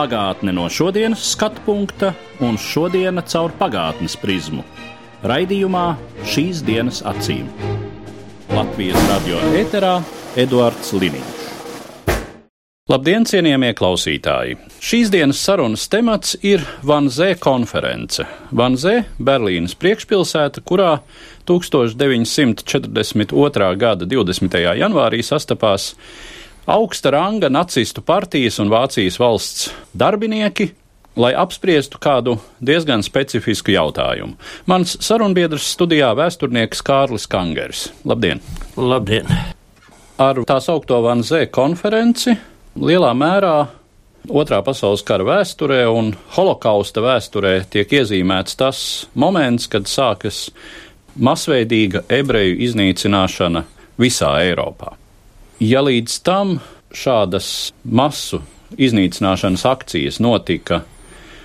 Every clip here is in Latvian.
Pagātne no šodienas skatu punkta un šodienas caur pagātnes prizmu. Raidījumā šīs dienas acīm. Latvijas radio eterā Eduards Liniņš. Labdien, cienījamie klausītāji! Šīs dienas sarunas temats ir Vanzē konference. Vanzē, Berlīnas priekšpilsēta, kurā 1942. gada 20. janvārī sastapās augsta ranga nacistu partijas un Vācijas valsts darbinieki, lai apspriestu kādu diezgan specifisku jautājumu. Mans sarunbiedrs studijā vēsturnieks Kārlis Kangers. Labdien! Labdien! Ar tā saukto Vanzē konferenci lielā mērā Otrā pasaules kara vēsturē un holokausta vēsturē tiek iezīmēts tas moments, kad sākas masveidīga ebreju iznīcināšana visā Eiropā. Ja līdz tam šādas masu iznīcināšanas akcijas notika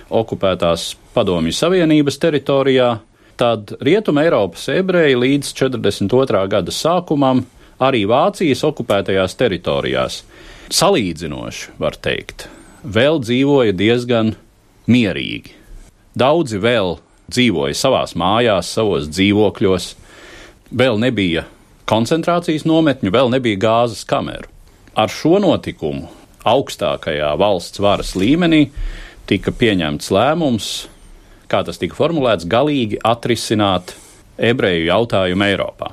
okupētās Padomju Savienības teritorijā, tad Rietuma Eiropas ebreji līdz 42. gada sākumam arī Vācijas okupētajās teritorijās salīdzinoši, var teikt, vēl dzīvoja diezgan mierīgi. Daudzi vēl dzīvoja savās mājās, savos dzīvokļos, vēl nebija koncentrācijas nometņu, vēl nebija gāzes kameru. Ar šo notikumu augstākajā valsts varas līmenī tika pieņemts lēmums, kā tas tika formulēts, galīgi atrisināt ebreju jautājumu Eiropā.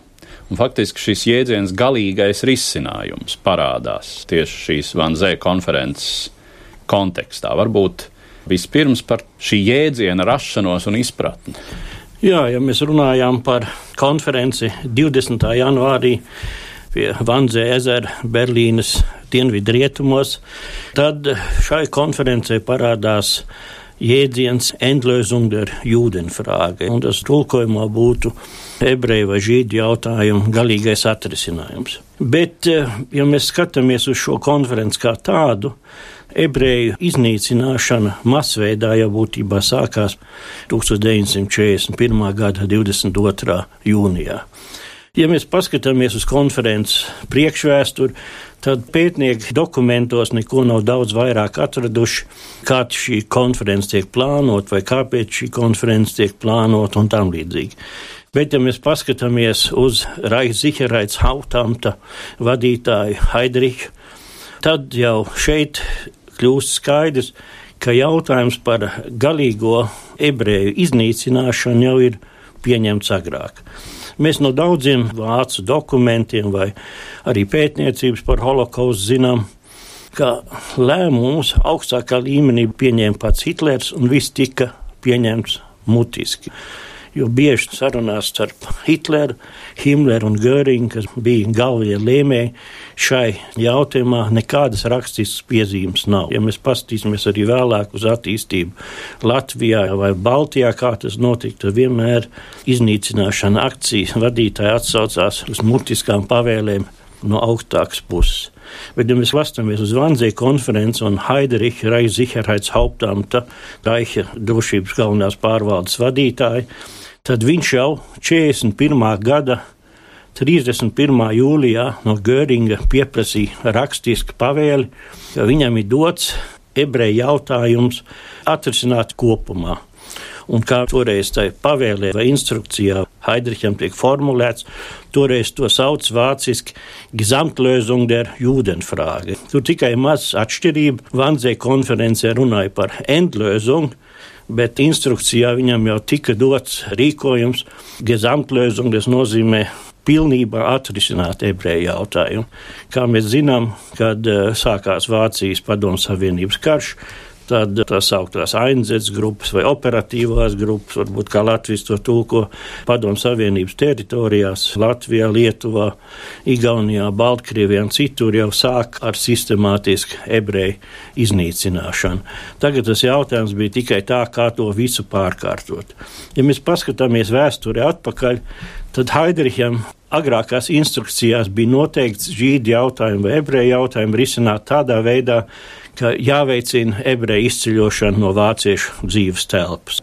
Un faktiski šis jēdziens galīgais risinājums parādās tieši šīs Vanzē konferences kontekstā. Varbūt vispirms par šī jēdziena rašanos un izpratni. Jā, ja mēs runājām par konferenci 20. janvārī pie Vanzē ezera Berlīnas dienvidrietumos, tad šai konferencē parādās jēdziens Endlösung der Judenfrage, un tas tulkojumā būtu ebreju vai žīdu jautājumu galīgais atrisinājums. Bet, ja mēs skatāmies uz šo konferenci kā tādu, ebreju iznīcināšana masveidā jau būtībā sākās 1941. gada 22. jūnijā. Ja mēs paskatāmies uz konferences priekšvēsturi, tad pētnieki dokumentos neko nav daudz vairāk atraduši, kā šī konference tiek plānota vai kāpēc šī konference tiek plānota un tam līdzīgi. Bet, ja mēs paskatāmies uz Reichsicherheits Hautamta vadītāju Heidrichu, tad jau šeit kļūst skaidrs, ka jautājums par galīgo ebreju iznīcināšanu jau ir pieņemts agrāk. Mēs no daudziem vācu dokumentiem vai arī pētniecības par holokaustu zinām, ka lēmumus augstākā līmenī pieņēma pats Hitlers un viss tika pieņemts mutiski jo bieži sarunās starp Hitleru, Himmleru un Göringu, kas bija galvenie lēmēji šai jautājumā, nekādas rakstiskas piezīmes nav. Ja mēs paskatīsimies arī vēlāk uz attīstību Latvijā vai Baltijā, kā tas notika, tad vienmēr iznīcināšana akcijas vadītāji atsaucās uz mutiskām pavēlēm no augstākas puses. Bet, ja mēs lasāmies uz Vanzēju konferenci un Haidericha Reichsicherheits Hauptamta, Reicha drošības galvenās pārvaldes vadītāju, tad viņš jau 41. gada 31. jūlijā no Göringa pieprasīja rakstisku pavēli, ka viņam ir dots ebreju jautājums atrisināt kopumā. Un kā toreiz tajā pavēlē vai instrukcijā Heidricham tiek formulēts, toreiz to sauc vāciski Gesamtlösung der Judenfrage. Tur tikai maz atšķirība. Vanzē konferencē runāja par Endlösung, bet instrukcijā viņam jau tika dots rīkojums, Gesamtlösung, tas nozīmē pilnībā atrisināt ebreju jautājumu. Kā mēs zinām, kad uh, sākās Vācijas padomu savienības karš, tad tā sauktās ainzets grupas vai operatīvās grupas, varbūt kā Latvijas to tulko padomu savienības teritorijās, Latvijā, Lietuvā, Igaunijā, Baltkrievijā un citur jau sāk ar sistemātisku ebreju iznīcināšanu. Tagad tas jautājums bija tikai tā, kā to visu pārkārtot. Ja mēs paskatāmies vēsturē atpakaļ, tad Haidricham agrākās instrukcijās bija noteikts žīdi jautājumu vai ebreju jautājumu risināt tādā veidā, ka jāveicina ebreju izceļošana no vāciešu dzīves telpas.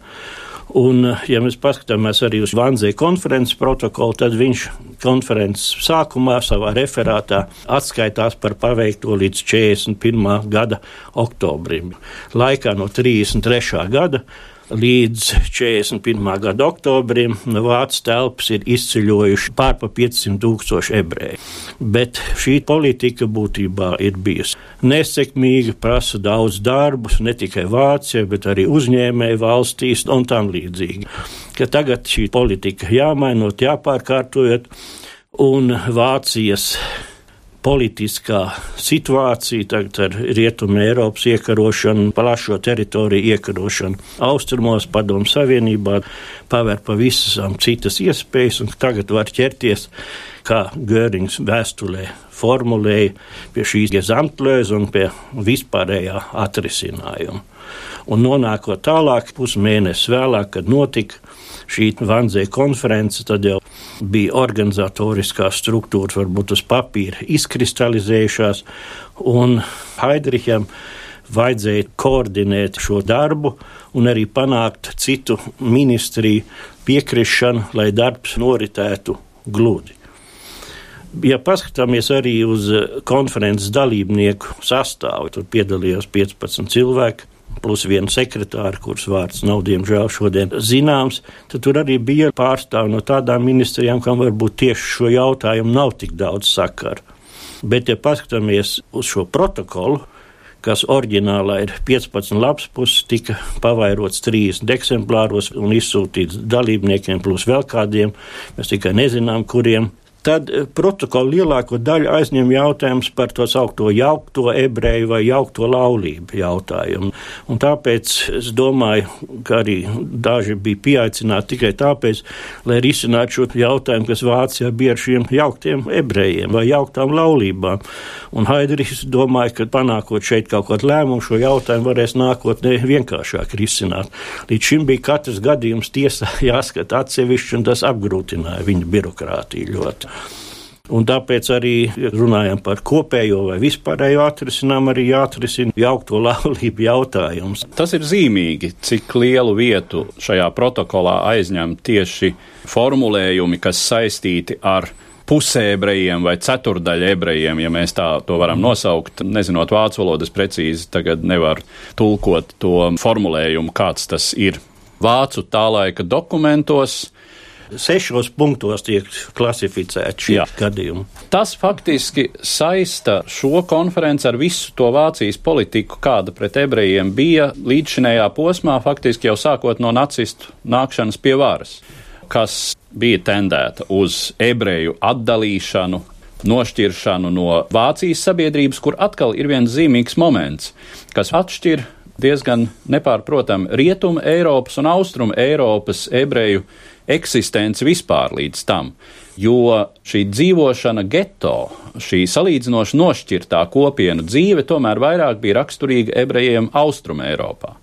Un, ja mēs paskatāmies arī uz Vanzē konferences protokolu, tad viņš konferences sākumā savā referātā atskaitās par paveikto līdz 41. gada oktobrim. Laikā no 33. gada līdz 41. gada oktobrim Vācijas telpas ir izceļojuši pārpa 500 tūkstoši ebreju. Bet šī politika būtībā ir bijusi nesekmīga, prasa daudz darbus, ne tikai Vācijā, bet arī uzņēmēju valstīs un tam līdzīgi. Ka tagad šī politika jāmainot, jāpārkārtojot, un Vācijas politiskā situācija, tagad ar rietumu Eiropas iekarošanu, plašo teritoriju iekarošanu austrumos, padomu savienībā, paver pavisam citas iespējas, un tagad var ķerties, kā Görings vēstulē formulēja, pie šīs gezamtlēs un pie vispārējā atrisinājuma. Un nonākot tālāk, pusmēnesis vēlāk, kad notika šī Vanzē konference, tad jau bija organizatoriskās struktūras, varbūt uz papīra izkristalizējušās, un Haidriham vajadzēja koordinēt šo darbu un arī panākt citu ministriju piekrišanu, lai darbs noritētu gludi. Ja paskatāmies arī uz konferences dalībnieku sastāvu, tur piedalījās 15 cilvēki, plus viena sekretāra, kuras vārds nav diemžēl šodien zināms, tad tur arī bija pārstāvi no tādām ministrijām, kam varbūt tieši šo jautājumu nav tik daudz sakaru. Bet, ja paskatāmies uz šo protokolu, kas oriģinālā ir 15 lapas puses, tika pavairots 30 eksemplāros un izsūtīts dalībniekiem, plus vēl kādiem, mēs tikai nezinām, kuriem tad eh, protokola lielāko daļu aizņem jautājums par to saukto jaukto ebreju vai jaukto laulību jautājumu. Un tāpēc es domāju, ka arī daži bija pieaicināti tikai tāpēc, lai risinātu šo jautājumu, kas Vācijā bija ar šiem jauktiem ebrejiem vai jauktām laulībām. Un Haidrīs domāja, ka panākot šeit kaut kādu lēmumu, šo jautājumu varēs nākotnē vienkāršāk risināt. Līdz šim bija katrs gadījums tiesā jāskata atsevišķi, un tas apgrūtināja viņa birokrātiju ļoti. Un tāpēc arī runājam par kopējo vai vispārējo atrisinājumu, arī jāatrisina jaukto laulību jautājums. Tas ir zīmīgi, cik lielu vietu šajā protokolā aizņem tieši formulējumi, kas saistīti ar pusēbrejiem vai ceturdaļa ebrejiem, ja mēs tā to varam nosaukt. Nezinot vācu valodas precīzi, tagad nevar tulkot to formulējumu, kāds tas ir. Vācu tā laika dokumentos sešos punktos tiek klasificēti šie Jā. gadījumi. Tas faktiski saista šo konferenci ar visu to Vācijas politiku, kāda pret ebrejiem bija līdzšinējā posmā, faktiski jau sākot no nacistu nākšanas pie varas, kas bija tendēta uz ebreju atdalīšanu, nošķiršanu no Vācijas sabiedrības, kur atkal ir viens zīmīgs moments, kas atšķir diezgan nepārprotami rietumu Eiropas un austrumu Eiropas ebreju eksistenci vispār līdz tam. Jo šī dzīvošana geto, šī salīdzinoši nošķirtā kopienu dzīve tomēr vairāk bija raksturīga ebrejiem Austrum Eiropā,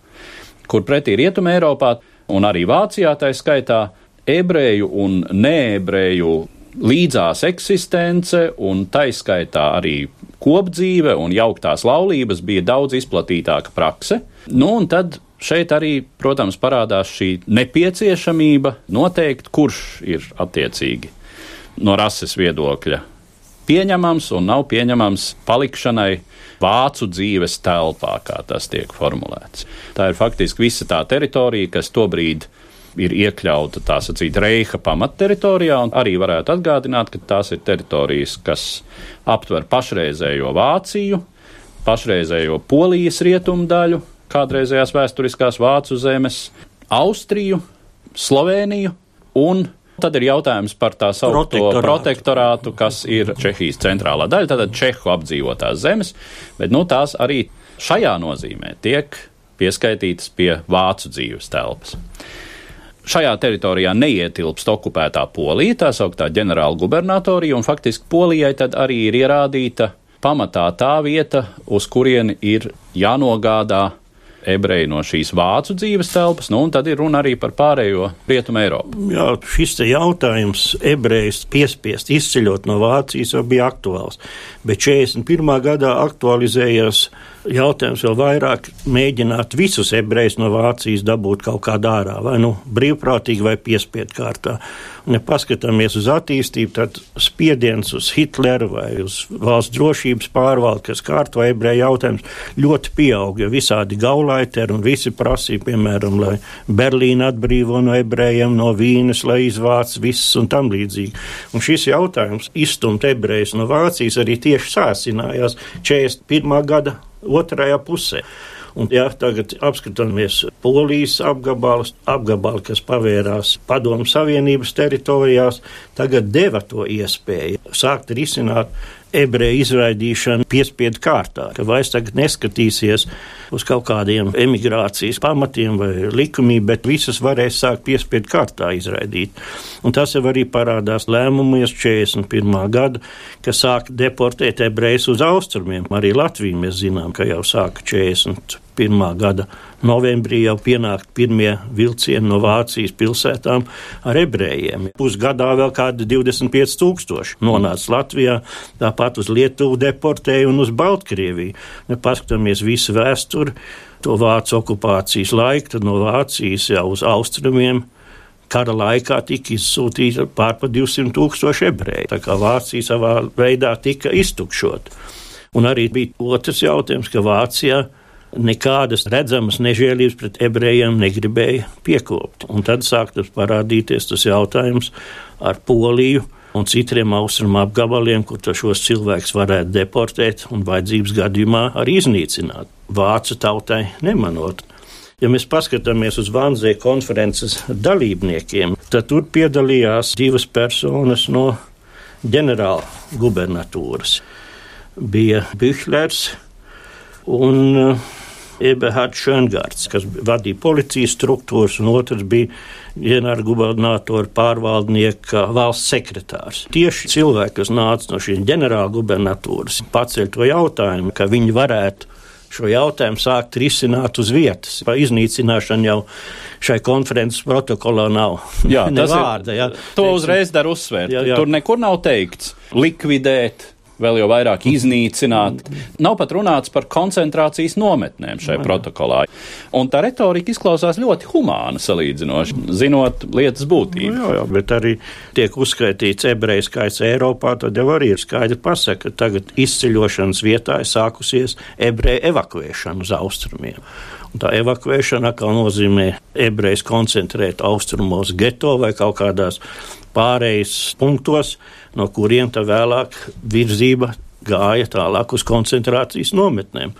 kur pretī Rietum Eiropā un arī Vācijā tā skaitā ebreju un neebreju līdzās eksistence un taiskaitā arī kopdzīve un jauktās laulības bija daudz izplatītāka prakse. Nu, un tad šeit arī, protams, parādās šī nepieciešamība noteikt, kurš ir attiecīgi no rases viedokļa pieņemams un nav pieņemams palikšanai vācu dzīves telpā, kā tas tiek formulēts. Tā ir faktiski visa tā teritorija, kas tobrīd ir iekļauta tā sacīt Reiha pamatteritorijā, un arī varētu atgādināt, ka tās ir teritorijas, kas aptver pašreizējo Vāciju, pašreizējo Polijas rietumu daļu, kādreizējās vēsturiskās Vācu zemes, Austriju, Sloveniju un Tad ir jautājums par tā saucamo protektorātu. kas ir Čehijas centrālā daļa, tātad Čehu apdzīvotās zemes, bet nu, tās arī šajā nozīmē tiek pieskaitītas pie vācu dzīves telpas. Šajā teritorijā neietilpst okupētā Polija, tā sauktā ģenerāla gubernatorija, un faktiski Polijai tad arī ir ierādīta pamatā tā vieta, uz kurieni ir jānogādā ebreji no šīs vācu dzīves telpas, nu, un tad ir runa arī par pārējo rietumu Eiropu. Jā, šis te jautājums ebrejs piespiest izceļot no Vācijas jau bija aktuāls, bet 41. gadā aktualizējās jautājums vēl vairāk mēģināt visus ebrejus no Vācijas dabūt kaut kādā ārā, vai nu brīvprātīgi vai piespiedu kārtā. Un, ja paskatāmies uz attīstību, tad spiediens uz Hitleru vai uz valsts drošības pārvaldu, kas kārto ebreju jautājums, ļoti pieaug, jo visādi gaulaiteri un visi prasīja, piemēram, lai Berlīna atbrīvo no ebrejiem, no Vīnes, lai izvāc viss un tam līdzīgi. Un šis jautājums izstumt ebrejus no Vācijas arī tieši sāsinājās 41. gada otrajā pusē. Un, ja tagad apskatāmies Polijas apgabalus, apgabali, kas pavērās Padomu Savienības teritorijās, tagad deva to iespēju sākt risināt ebreju izraidīšanu piespiedu kārtā, ka vairs tagad neskatīsies uz kaut kādiem emigrācijas pamatiem vai likumiem, bet visas varēs sākt piespiedu kārtā izraidīt. Un tas jau arī parādās lēmumies 41. gada, ka sāk deportēt ebrejus uz austrumiem. Arī Latviju mēs zinām, ka jau sāka 40 gada novembrī jau pienākt pirmie vilcieni no Vācijas pilsētām ar ebrejiem. Pusgadā vēl kādi 25 tūkstoši nonāca Latvijā, tāpat uz Lietuvu deportēja un uz Baltkrieviju. Ja paskatāmies visu vēsturi, to vācu okupācijas laiku, tad no Vācijas jau uz austrumiem kara laikā tika izsūtīta pārpa 200 tūkstoši ebreju. Tā kā Vācija savā veidā tika iztukšota. Un arī bija otrs jautājums, ka Vācijā nekādas redzamas nežēlības pret ebrejiem negribēja piekopt. Un tad sāktas parādīties tas jautājums ar Poliju un citiem austrumu apgabaliem, kur šos cilvēkus varētu deportēt un vajadzības gadījumā arī iznīcināt. Vācu tautai nemanot. Ja mēs paskatāmies uz Vanzē konferences dalībniekiem, tad tur piedalījās divas personas no ģenerāla gubernatūras. Bija Bihlers un uh, Eberhards Šöngards, kas vadīja policijas struktūras, un otrs bija ģenerālgubernatora pārvaldnieka valsts sekretārs. Tieši cilvēki, kas nāca no šīs ģenerālgubernatūras, paceļ to jautājumu, ka viņi varētu šo jautājumu sākt risināt uz vietas. Par iznīcināšanu jau šai konferences protokolā nav. Jā, tas vārda, ir. Jā. To uzreiz dar uzsvērt. Jā, jā. Tur nekur nav teikts likvidēt vēl jau vairāk iznīcināt. Nav pat runāts par koncentrācijas nometnēm šajā protokolā. Un tā retorika izklausās ļoti humāna salīdzinoši, zinot lietas būtību. Nu, jā, jā, bet arī tiek uzskaitīts ebreju skaits Eiropā, tad jau arī ir skaidri pasaka, ka tagad izceļošanas vietā ir sākusies ebreju evakuēšana uz austrumiem. Un tā evakuēšana atkal nozīmē ebrejus koncentrēt austrumos geto vai kaut kādās pārejas punktos, no kuriem tā vēlāk virzība gāja tālāk uz koncentrācijas nometnēm.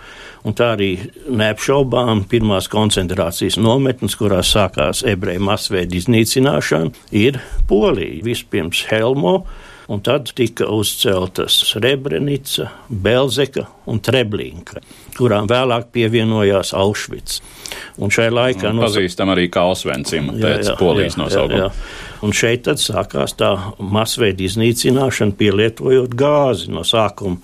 Un tā arī neapšaubām pirmās koncentrācijas nometnes, kurās sākās ebreju masveida iznīcināšana, ir Polija. Vispirms Helmo, un tad tika uzceltas Srebrenica, Belzeka un Treblinka, kurām vēlāk pievienojās Aušvics. Un šai laikā nos... pazīstam arī kā Osvencim pēc jā, polijas nosaukuma. Un šeit tad sākās tā masveida iznīcināšana, pielietojot gāzi no sākuma.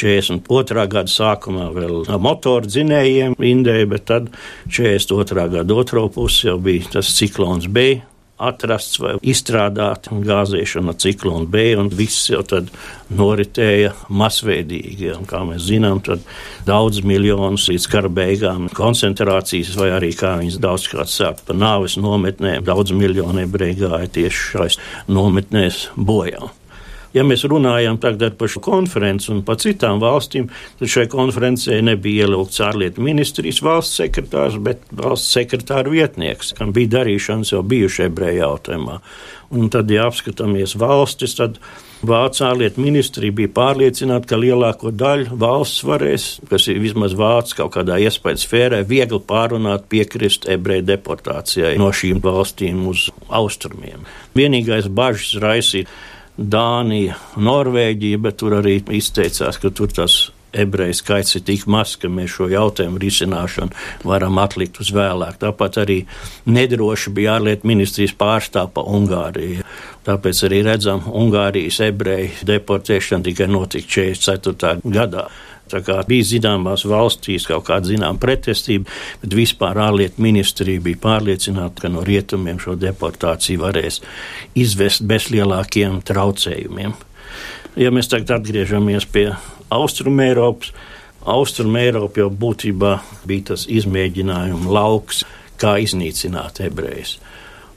42. gada sākumā vēl motoru dzinējiem indēja, bet tad 42. gada otro pusi jau bija tas ciklons B, atrasts vai izstrādāts gāzēšana ciklona B, un viss jau tad noritēja masveidīgi. Un, kā mēs zinām, tad daudz miljonus līdz kara beigām koncentrācijas, vai arī kā viņas daudzkārt sāk par nāves nometnēm, daudz miljonu ebreju gāja tieši šais nometnēs bojā. Ja mēs runājam tagad par šo konferenci un par citām valstīm, tad šai konferencē nebija ielūgts ārlietu ministrijas valsts sekretārs, bet valsts sekretāra vietnieks, kam bija darīšanas jau bijuši ebreju jautājumā. Un tad, ja apskatāmies valstis, tad Vācu ārlietu ministrija bija pārliecināta, ka lielāko daļu valsts varēs, kas ir vismaz vācu kaut kādā iespējas sfērē, viegli pārunāt, piekrist ebreju deportācijai no šīm valstīm uz austrumiem. Vienīgais bažas raisīja Dānija, Norvēģija, bet tur arī izteicās, ka tur tas ebreju skaits ir tik mazs, ka mēs šo jautājumu risināšanu varam atlikt uz vēlāk. Tāpat arī nedroši bija ārlietu ministrijas pārstāv pa Ungāriju. Tāpēc arī redzam, Ungārijas ebreju deportēšana tikai notika 44. gadā. Bija zināmās valstīs kaut kāda zināma pretestība, bet vispār ārlietu ministrija bija pārliecināta, ka no rietumiem šo deportāciju varēs izvest bez lielākiem traucējumiem. Ja mēs tagad atgriežamies pie Austrum Eiropas, Austrum Eiropa jau būtībā bija tas izmēģinājuma lauks, kā iznīcināt ebrejus.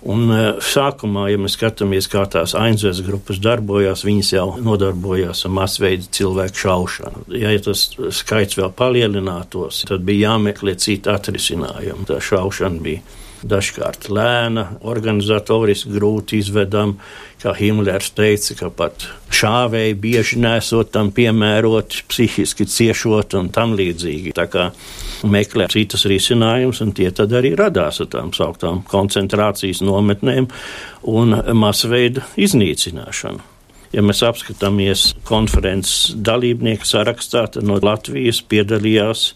Un e, sākumā, ja mēs skatāmies, kā tās ainzves grupas darbojās, viņas jau nodarbojās ar masveida cilvēku šaušanu. Ja tas skaits vēl palielinātos, tad bija jāmeklē citi atrisinājumi. Tā šaušana bija dažkārt lēna, organizatoriski grūti izvedama, kā Himlers teica, ka pat šāvēji bieži nesot tam piemēroti, psihiski ciešot un tam līdzīgi. Tā kā meklē citas risinājumus, un tie tad arī radās ar tām sauktām koncentrācijas nometnēm un masveida iznīcināšanu. Ja mēs apskatāmies konferences dalībnieku sarakstā, tad no Latvijas piedalījās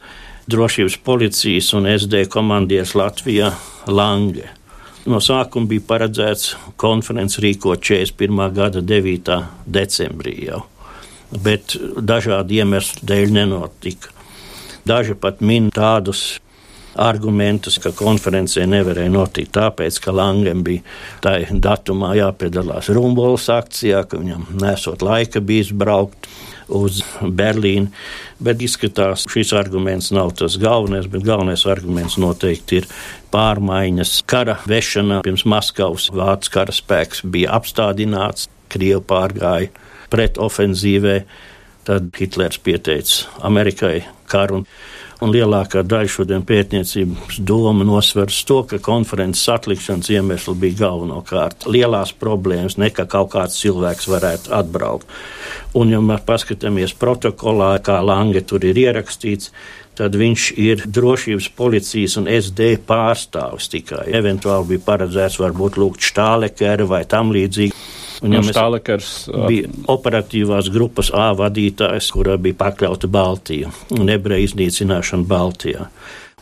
drošības policijas un SD komandieris Latvijā Lange. No sākuma bija paredzēts konferences rīkot 41. gada 9. decembrī jau, bet dažādu iemeslu dēļ nenotika. Daži pat min tādus argumentus, ka konferencē nevarēja notikt tāpēc, ka Langam bija tajā datumā jāpiedalās Rumbolas akcijā, ka viņam nesot laika bijis braukt uz Berlīnu. Bet izskatās, šis arguments nav tas galvenais, bet galvenais arguments noteikti ir pārmaiņas kara vešanā. Pirms Maskavas vācu karaspēks bija apstādināts, Krievi pārgāja pret ofenzīvē, tad Hitlers pieteica Amerikai karu. Un lielākā daļa šodien pētniecības doma nosveras to, ka konferences atlikšanas iemesli bija galvenokārt lielās problēmas, nekā kaut kāds cilvēks varētu atbraukt. Un, ja mēs paskatāmies protokolā, kā Lange tur ir ierakstīts, tad viņš ir drošības policijas un SD pārstāvis tikai. Eventuāli bija paredzēts varbūt lūgt štālekeri vai tam līdzīgi. Un, ja Štālekers bija operatīvās grupas A vadītājs, kurā bija pakļauta Baltija un ebreju iznīcināšana Baltijā.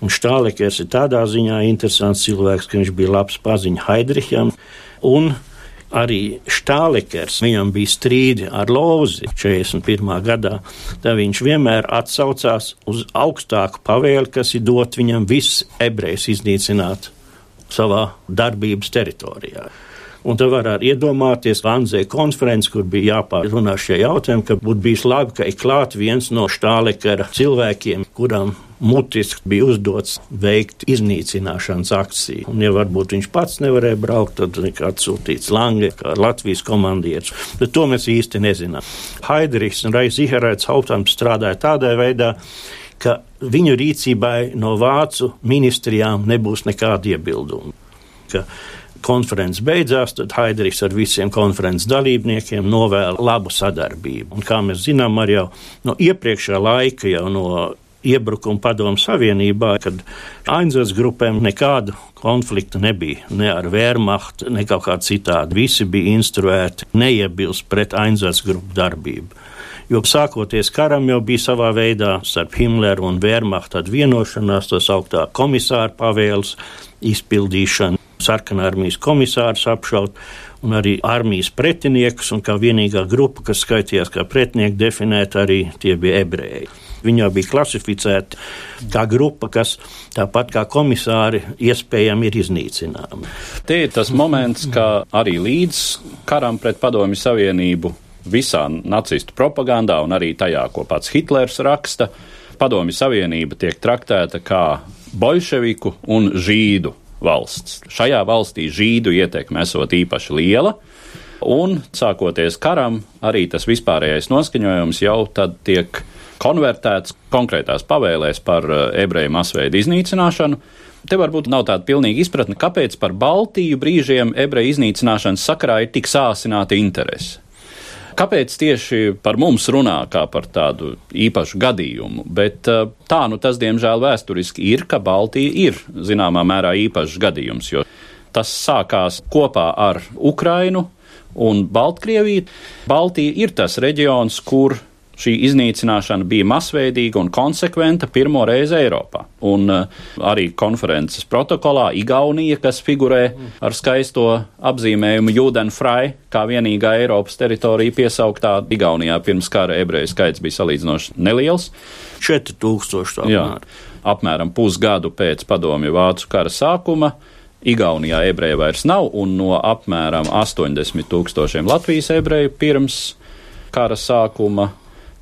Un Štālekers ir tādā ziņā interesants cilvēks, ka viņš bija labs paziņa Haidriham un arī Štālekers, viņam bija strīdi ar Lozi 41. gadā, tad viņš vienmēr atsaucās uz augstāku pavēli, kas ir dot viņam visus ebrejus iznīcināt savā darbības teritorijā. Un te var arī iedomāties Vanzē konferenci, kur bija jāpārunā šie jautājumi, ka būtu bijis labi, ka ir klāt viens no štālekara cilvēkiem, kuram mutiski bija uzdots veikt iznīcināšanas akciju. Un, ja varbūt viņš pats nevarēja braukt, tad tika atsūtīts Lange, kā Latvijas komandieris. Bet to mēs īsti nezinām. Haidrichs un Raizihērēts Hautams strādāja tādā veidā, ka viņu rīcībai no vācu ministrijām nebūs nekāda iebilduma. Konferences beidzās, tad Haidrichs ar visiem konferences dalībniekiem novēla labu sadarbību. Un, kā mēs zinām, arī jau no iepriekšējā laika, jau no iebrukuma padomu savienībā, kad Ainzas grupēm nekādu konfliktu nebija. Ne ar Wehrmachtu, ne kaut kā citādi. Visi bija instruēti neiebilst pret Ainzas grupu darbību. Jo sākoties karam jau bija savā veidā starp Himleru un Wehrmachtu vienošanās, tas augtā komisāra pavēles izpildīšana sarkanā armijas komisārus apšaut, un arī armijas pretiniekus, un kā vienīgā grupa, kas skaitījās kā pretinieki, definēt arī tie bija ebreji. Viņi jau bija klasificēti kā grupa, kas tāpat kā komisāri iespējami ir iznīcināma. Tie ir tas moments, ka arī līdz karam pret Padomju Savienību visā nacistu propagandā un arī tajā, ko pats Hitlers raksta, Padomju Savienība tiek traktēta kā bolševiku un žīdu valsts. Šajā valstī žīdu ietekme esot īpaši liela. Un sākoties karam, arī tas vispārējais noskaņojums jau tad tiek konvertēts konkrētās pavēlēs par eh, ebreju masveidu iznīcināšanu. Te varbūt nav tāda pilnīga izpratne, kāpēc par Baltiju brīžiem ebreju iznīcināšanas sakarā ir tik sāsināta interese. Kāpēc tieši par mums runā kā par tādu īpašu gadījumu? Bet eh, tā nu tas, diemžēl, vēsturiski ir, ka Baltija ir zināmā mērā īpašs gadījums, jo tas sākās kopā ar Ukrainu un Baltkrieviju. Baltija ir tas reģions, kur šī iznīcināšana bija masveidīga un konsekventa pirmo reizi Eiropā. Un uh, arī konferences protokolā Igaunija, kas figurē ar skaisto apzīmējumu Judenfrei, kā vienīgā Eiropas teritorija piesauktā Igaunijā pirms kara ebreju skaits bija salīdzinoši neliels. 4000 apmēram. apmēram pusgadu pēc padomju vācu kara sākuma. Igaunijā ebreju vairs nav, un no apmēram 80 tūkstošiem Latvijas ebreju pirms kara sākuma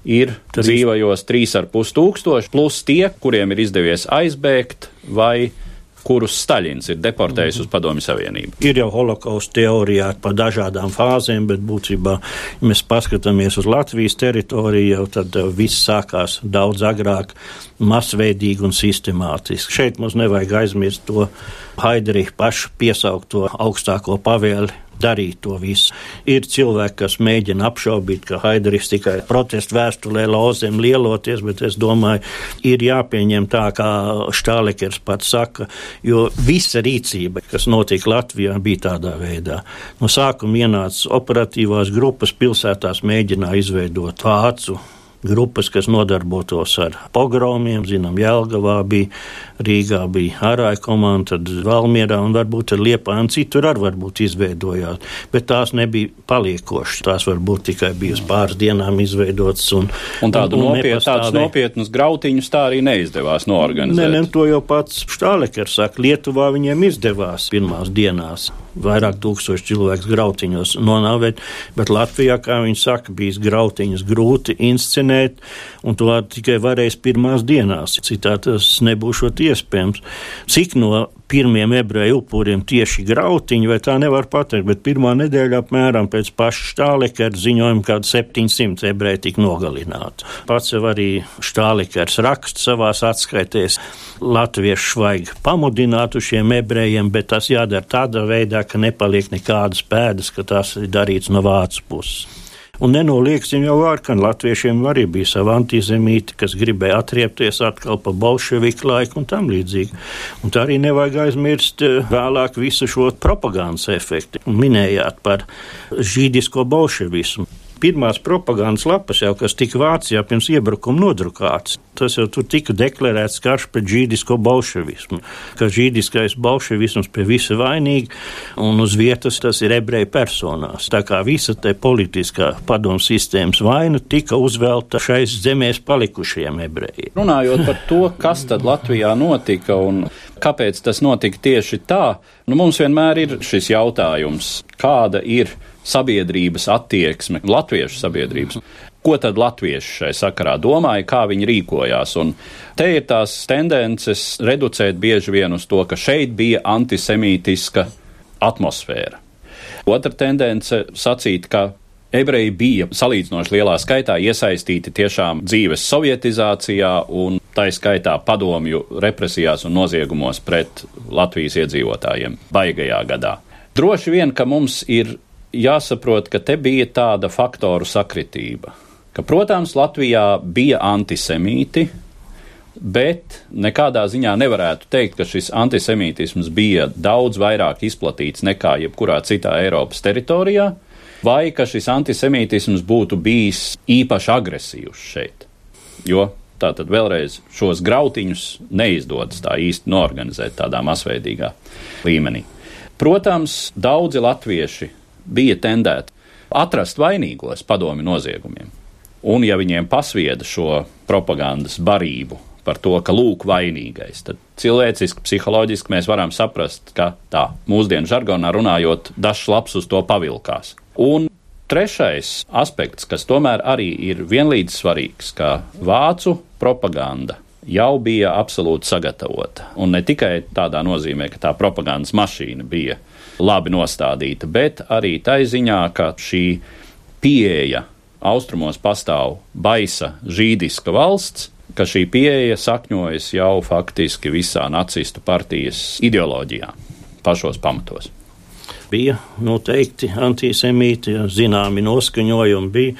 ir Tad dzīvojos 3,5 tūkstoši, plus tie, kuriem ir izdevies aizbēgt vai kurus Staļins ir deportējis mm -hmm. uz Padomju Savienību. Ir jau holokausta teorijā par dažādām fāzēm, bet būtībā, ja mēs paskatāmies uz Latvijas teritoriju, jau tad uh, viss sākās daudz agrāk, masveidīgi un sistemātiski. Šeit mums nevajag aizmirst to Haidricha pašu piesaukto augstāko pavēli darīt to visu. Ir cilvēki, kas mēģina apšaubīt, ka Haideris tikai protestu vēstulē lauzēm lieloties, bet es domāju, ir jāpieņem tā, kā Štālekers pats saka, jo visa rīcība, kas notika Latvijā, bija tādā veidā. No sākuma ienāca operatīvās grupas pilsētās, mēģināja izveidot vācu grupas, kas nodarbotos ar pogromiem. Zinām, Jelgavā bija, Rīgā bija Arāja komanda, tad Valmierā un varbūt ar Liepānu citur arī varbūt izveidojās. Bet tās nebija paliekošas. Tās varbūt tikai bija uz pāris dienām izveidotas. Un, un tādu un, un nopiet, nopietnus grautiņus tā arī neizdevās noorganizēt. Nē, ne, to jau pats Štālekers saka. Lietuvā viņiem izdevās pirmās dienās vairāk tūkstoši cilvēku grautiņos nonāvēt, bet Latvijā, kā viņi saka, bijis grautiņus grūti inscenēt, un to tikai varēs pirmās dienās. Citādi tas nebūšot iespējams. Cik no pirmiem ebreju upuriem tieši grautiņi, vai tā nevar pateikt, bet pirmā nedēļa apmēram pēc paša Štālikera ziņojuma, kad 700 ebreji tika nogalināti. Pats jau arī Štālikers raksta savās atskaitēs, latviešu vajag pamudināt uz šiem ebrejiem, bet tas jādara tādā veidā, ka nepaliek nekādas pēdas, ka tas ir darīts no vācu puses. Un nenolieksim jau ka latviešiem arī bija sava antizemīte, kas gribēja atriepties atkal pa bolševiku laiku un tam līdzīgi. Un tā arī nevajag aizmirst eh, vēlāk visu šo propagandas efektu. Minējāt par žīdisko bolševismu pirmās propagandas lapas, jau, kas tika Vācijā pirms iebrukuma nodrukāts. Tas jau tur tika deklarēts karš pret žīdisko bolševismu, ka žīdiskais bolševisms pie visa vainīgi un uz vietas tas ir ebreju personās. Tā kā visa te politiskā padomu sistēmas vaina tika uzvelta šais zemēs palikušajiem ebrejiem. Runājot par to, kas tad Latvijā notika un kāpēc tas notika tieši tā, nu mums vienmēr ir šis jautājums, kāda ir sabiedrības attieksme, latviešu sabiedrības. Ko tad latvieši šai sakarā domāja, kā viņi rīkojās? Un te ir tās tendences reducēt bieži vien uz to, ka šeit bija antisemītiska atmosfēra. Otra tendence sacīt, ka ebreji bija salīdzinoši lielā skaitā iesaistīti tiešām dzīves sovietizācijā un tā skaitā padomju represijās un noziegumos pret Latvijas iedzīvotājiem baigajā gadā. Droši vien, ka mums ir jāsaprot, ka te bija tāda faktoru sakritība. Ka, protams, Latvijā bija antisemīti, bet nekādā ziņā nevarētu teikt, ka šis antisemītisms bija daudz vairāk izplatīts nekā jebkurā citā Eiropas teritorijā, vai ka šis antisemītisms būtu bijis īpaši agresīvs šeit. Jo tātad vēlreiz šos grautiņus neizdodas tā īsti norganizēt tādā masveidīgā līmenī. Protams, daudzi latvieši bija tendēta atrast vainīgos padomi noziegumiem. Un, ja viņiem pasvieda šo propagandas barību par to, ka lūk, vainīgais, tad cilvēciski, psiholoģiski mēs varam saprast, ka tā mūsdienu žargonā runājot, dažs labs uz to pavilkās. Un trešais aspekts, kas tomēr arī ir vienlīdz svarīgs, ka vācu propaganda jau bija absolūti sagatavota. Un ne tikai tādā nozīmē, ka tā propagandas mašīna bija labi nostādīta, bet arī tai ziņā, ka šī pieeja austrumos pastāv baisa žīdiska valsts, ka šī pieeja sakņojas jau faktiski visā nacistu partijas ideoloģijā, pašos pamatos bija noteikti antisemīti, zināmi noskaņojumi bija,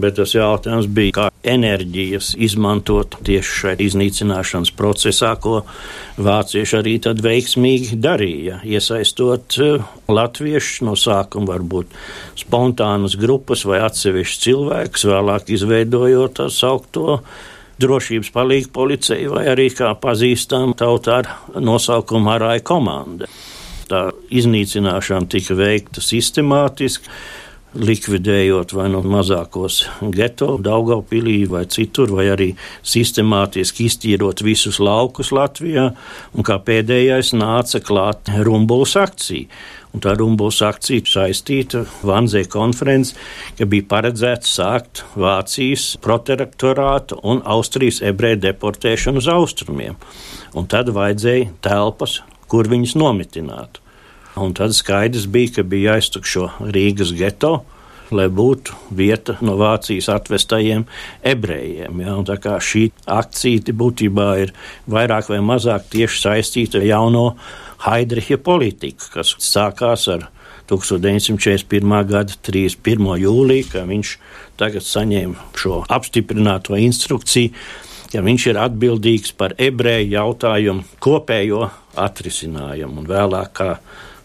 bet tas jautājums bija, kā enerģijas izmantot tieši šai iznīcināšanas procesā, ko vācieši arī tad veiksmīgi darīja, iesaistot eh, latviešus no sākuma varbūt spontānas grupas vai atsevišķus cilvēkus, vēlāk izveidojot tā saukto drošības palīgu policiju vai arī kā pazīstam tautā ar nosaukumu Arāja komanda. Tā iznīcināšana tika veikta sistemātiski likvidējot vai no mazākos geto, Daugaupilī vai citur, vai arī sistemātiski iztīrot visus laukus Latvijā, un kā pēdējais nāca klāt Rumbuls akcija. Un tā Rumbuls akcija saistīta Vanzē konferences, ka bija paredzēts sākt Vācijas protektorātu un Austrijas ebreju deportēšanu uz austrumiem. Un tad vajadzēja telpas, kur viņus nomitinātu. Un tad skaidrs bija, ka bija jāiztukšo Rīgas geto, lai būtu vieta no Vācijas atvestajiem ebrejiem. Ja? Un tā kā šī akcija būtībā ir vairāk vai mazāk tieši saistīta ar jauno Haidricha politiku, kas sākās ar 1941. gada 31. jūliju, kad viņš tagad saņēma šo apstiprināto instrukciju, ka viņš ir atbildīgs par ebreju jautājumu kopējo atrisinājumu un vēlāk kā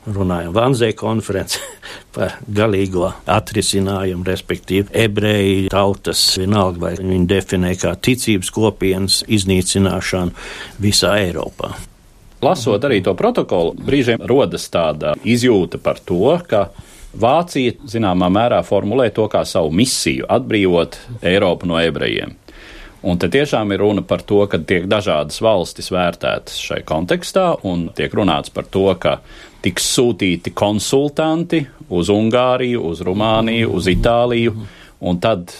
runājam Vanzē konferencē par galīgo atrisinājumu, respektīvi ebreju tautas, vienalga vai viņi definē kā ticības kopienas iznīcināšanu visā Eiropā. Lasot arī to protokolu, brīžiem rodas tāda izjūta par to, ka Vācija zināmā mērā formulē to kā savu misiju - atbrīvot Eiropu no ebrejiem. Un te tiešām ir runa par to, ka tiek dažādas valstis vērtētas šai kontekstā, un tiek runāts par to, ka tiks sūtīti konsultanti uz Ungāriju, uz Rumāniju, uz Itāliju, un tad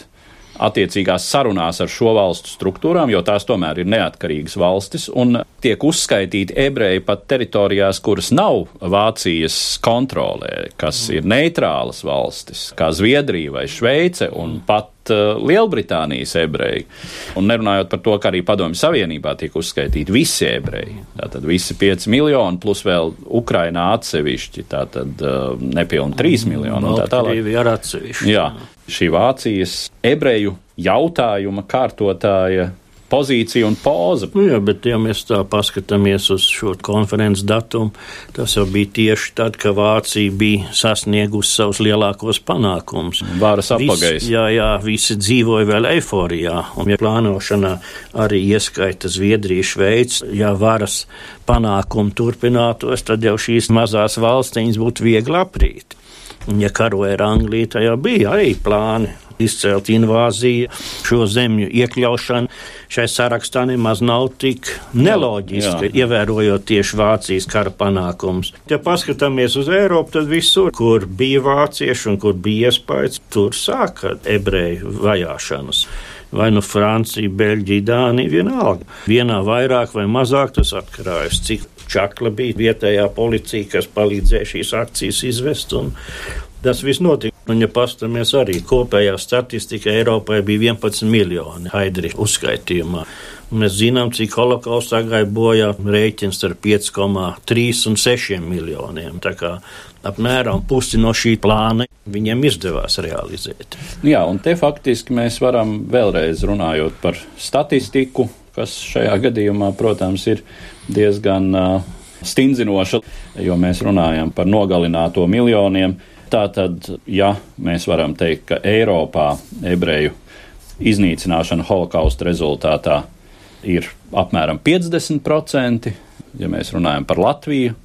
attiecīgās sarunās ar šo valstu struktūrām, jo tās tomēr ir neatkarīgas valstis, un tiek uzskaitīti ebreji pat teritorijās, kuras nav Vācijas kontrolē, kas ir neitrālas valstis, kā Zviedrija vai Šveice, un pat uh, Lielbritānijas ebreji. Un nerunājot par to, ka arī Padomju Savienībā tiek uzskaitīti visi ebreji. Tātad visi 5 miljoni plus vēl Ukrainā atsevišķi, tātad uh, nepilni 3 miljoni. Tā tālāk. Jā, šī Vācijas ebreju jautājuma kārtotāja pozīcija un poza. Nu jā, bet ja mēs tā paskatāmies uz šo konferences datumu, tas jau bija tieši tad, kad Vācija bija sasniegusi savus lielākos panākumus. Vāras apagais. Jā, jā, visi dzīvoja vēl eiforijā, un ja plānošanā arī ieskaita Zviedrija, Šveica, ja varas panākumi turpinātos, tad jau šīs mazās valstiņas būtu viegli aprīt. Un, ja karoja ar Angliju, tad jau bija arī plāni izcelt invāziju, šo zemju iekļaušanu šai sarakstā nemaz nav tik neloģiski, ievērojot tieši Vācijas kara panākumus. Ja paskatāmies uz Eiropu, tad visur, kur bija vācieši un kur bija iespējas, tur sāka ebreju vajāšanas vai nu Francija, Beļģija, Dānija, vienalga. Vienā vairāk vai mazāk tas atkarājas, cik čakla bija vietējā policija, kas palīdzēja šīs akcijas izvest, tas viss notika. Un, ja paskatāmies arī kopējā statistika, Eiropai bija 11 miljoni haidri uzskaitījumā. Mēs zinām, cik holokaustā gāja bojā rēķins ar 5,3 un 6 miljoniem. Tā kā apmēram pusi no šī plāna viņiem izdevās realizēt. Jā, un te faktiski mēs varam vēlreiz runājot par statistiku, kas šajā gadījumā, protams, ir diezgan uh, stindzinoša, jo mēs runājam par nogalināto miljoniem. Tātad, ja mēs varam teikt, ka Eiropā ebreju iznīcināšana holokausta rezultātā ir apmēram 50%, ja mēs runājam par Latviju,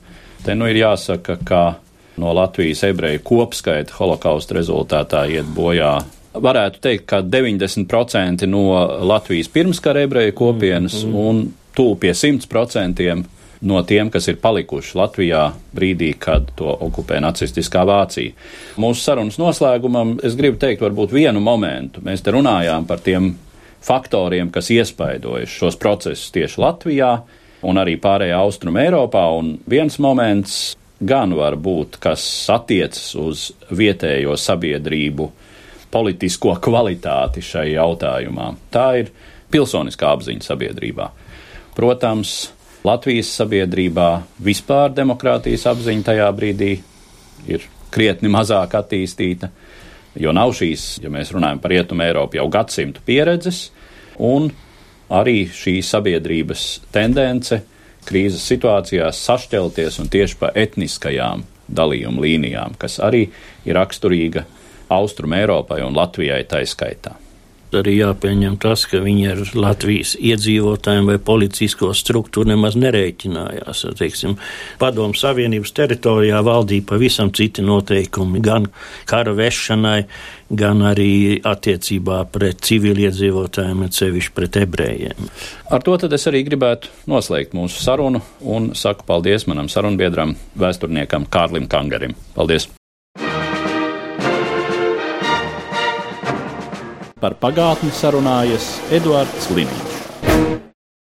te nu ir jāsaka, ka no Latvijas ebreju kopskaita holokausta rezultātā iet bojā. Varētu teikt, ka 90% no Latvijas pirmskara ebreju kopienas mm -hmm. un tuvu pie 100% no tiem, kas ir palikuši Latvijā brīdī, kad to okupē nacistiskā Vācija. Mūsu sarunas noslēgumam es gribu teikt varbūt vienu momentu. Mēs te runājām par tiem faktoriem, kas iespaidojuši šos procesus tieši Latvijā un arī pārējā Austrum Eiropā, un viens moments gan var būt, kas attiecas uz vietējo sabiedrību politisko kvalitāti šai jautājumā. Tā ir pilsoniskā apziņa sabiedrībā. Protams, Latvijas sabiedrībā vispār demokrātijas apziņa tajā brīdī ir krietni mazāk attīstīta. jo nav šīs, ja mēs runājam par rietumu Eiropu, jau gadsimtu pieredzes, un arī šī sabiedrības tendence krīzes situācijās sašķelties un tieši pa etniskajām dalījuma līnijām, kas arī ir raksturīga Austrum Eiropai un Latvijai taiskaitā arī jāpieņem tas, ka viņi ar Latvijas iedzīvotājiem vai policisko struktūru nemaz nerēķinājās. Teiksim, padomu Savienības teritorijā valdīja pavisam citi noteikumi gan kara vešanai, gan arī attiecībā pret civiliedzīvotājiem, sevišķi pret ebrejiem. Ar to tad es arī gribētu noslēgt mūsu sarunu un saku paldies manam sarunbiedram, vēsturniekam Kārlim Kangarim. Paldies! Par pagātni sarunājas Eduards Liniņš.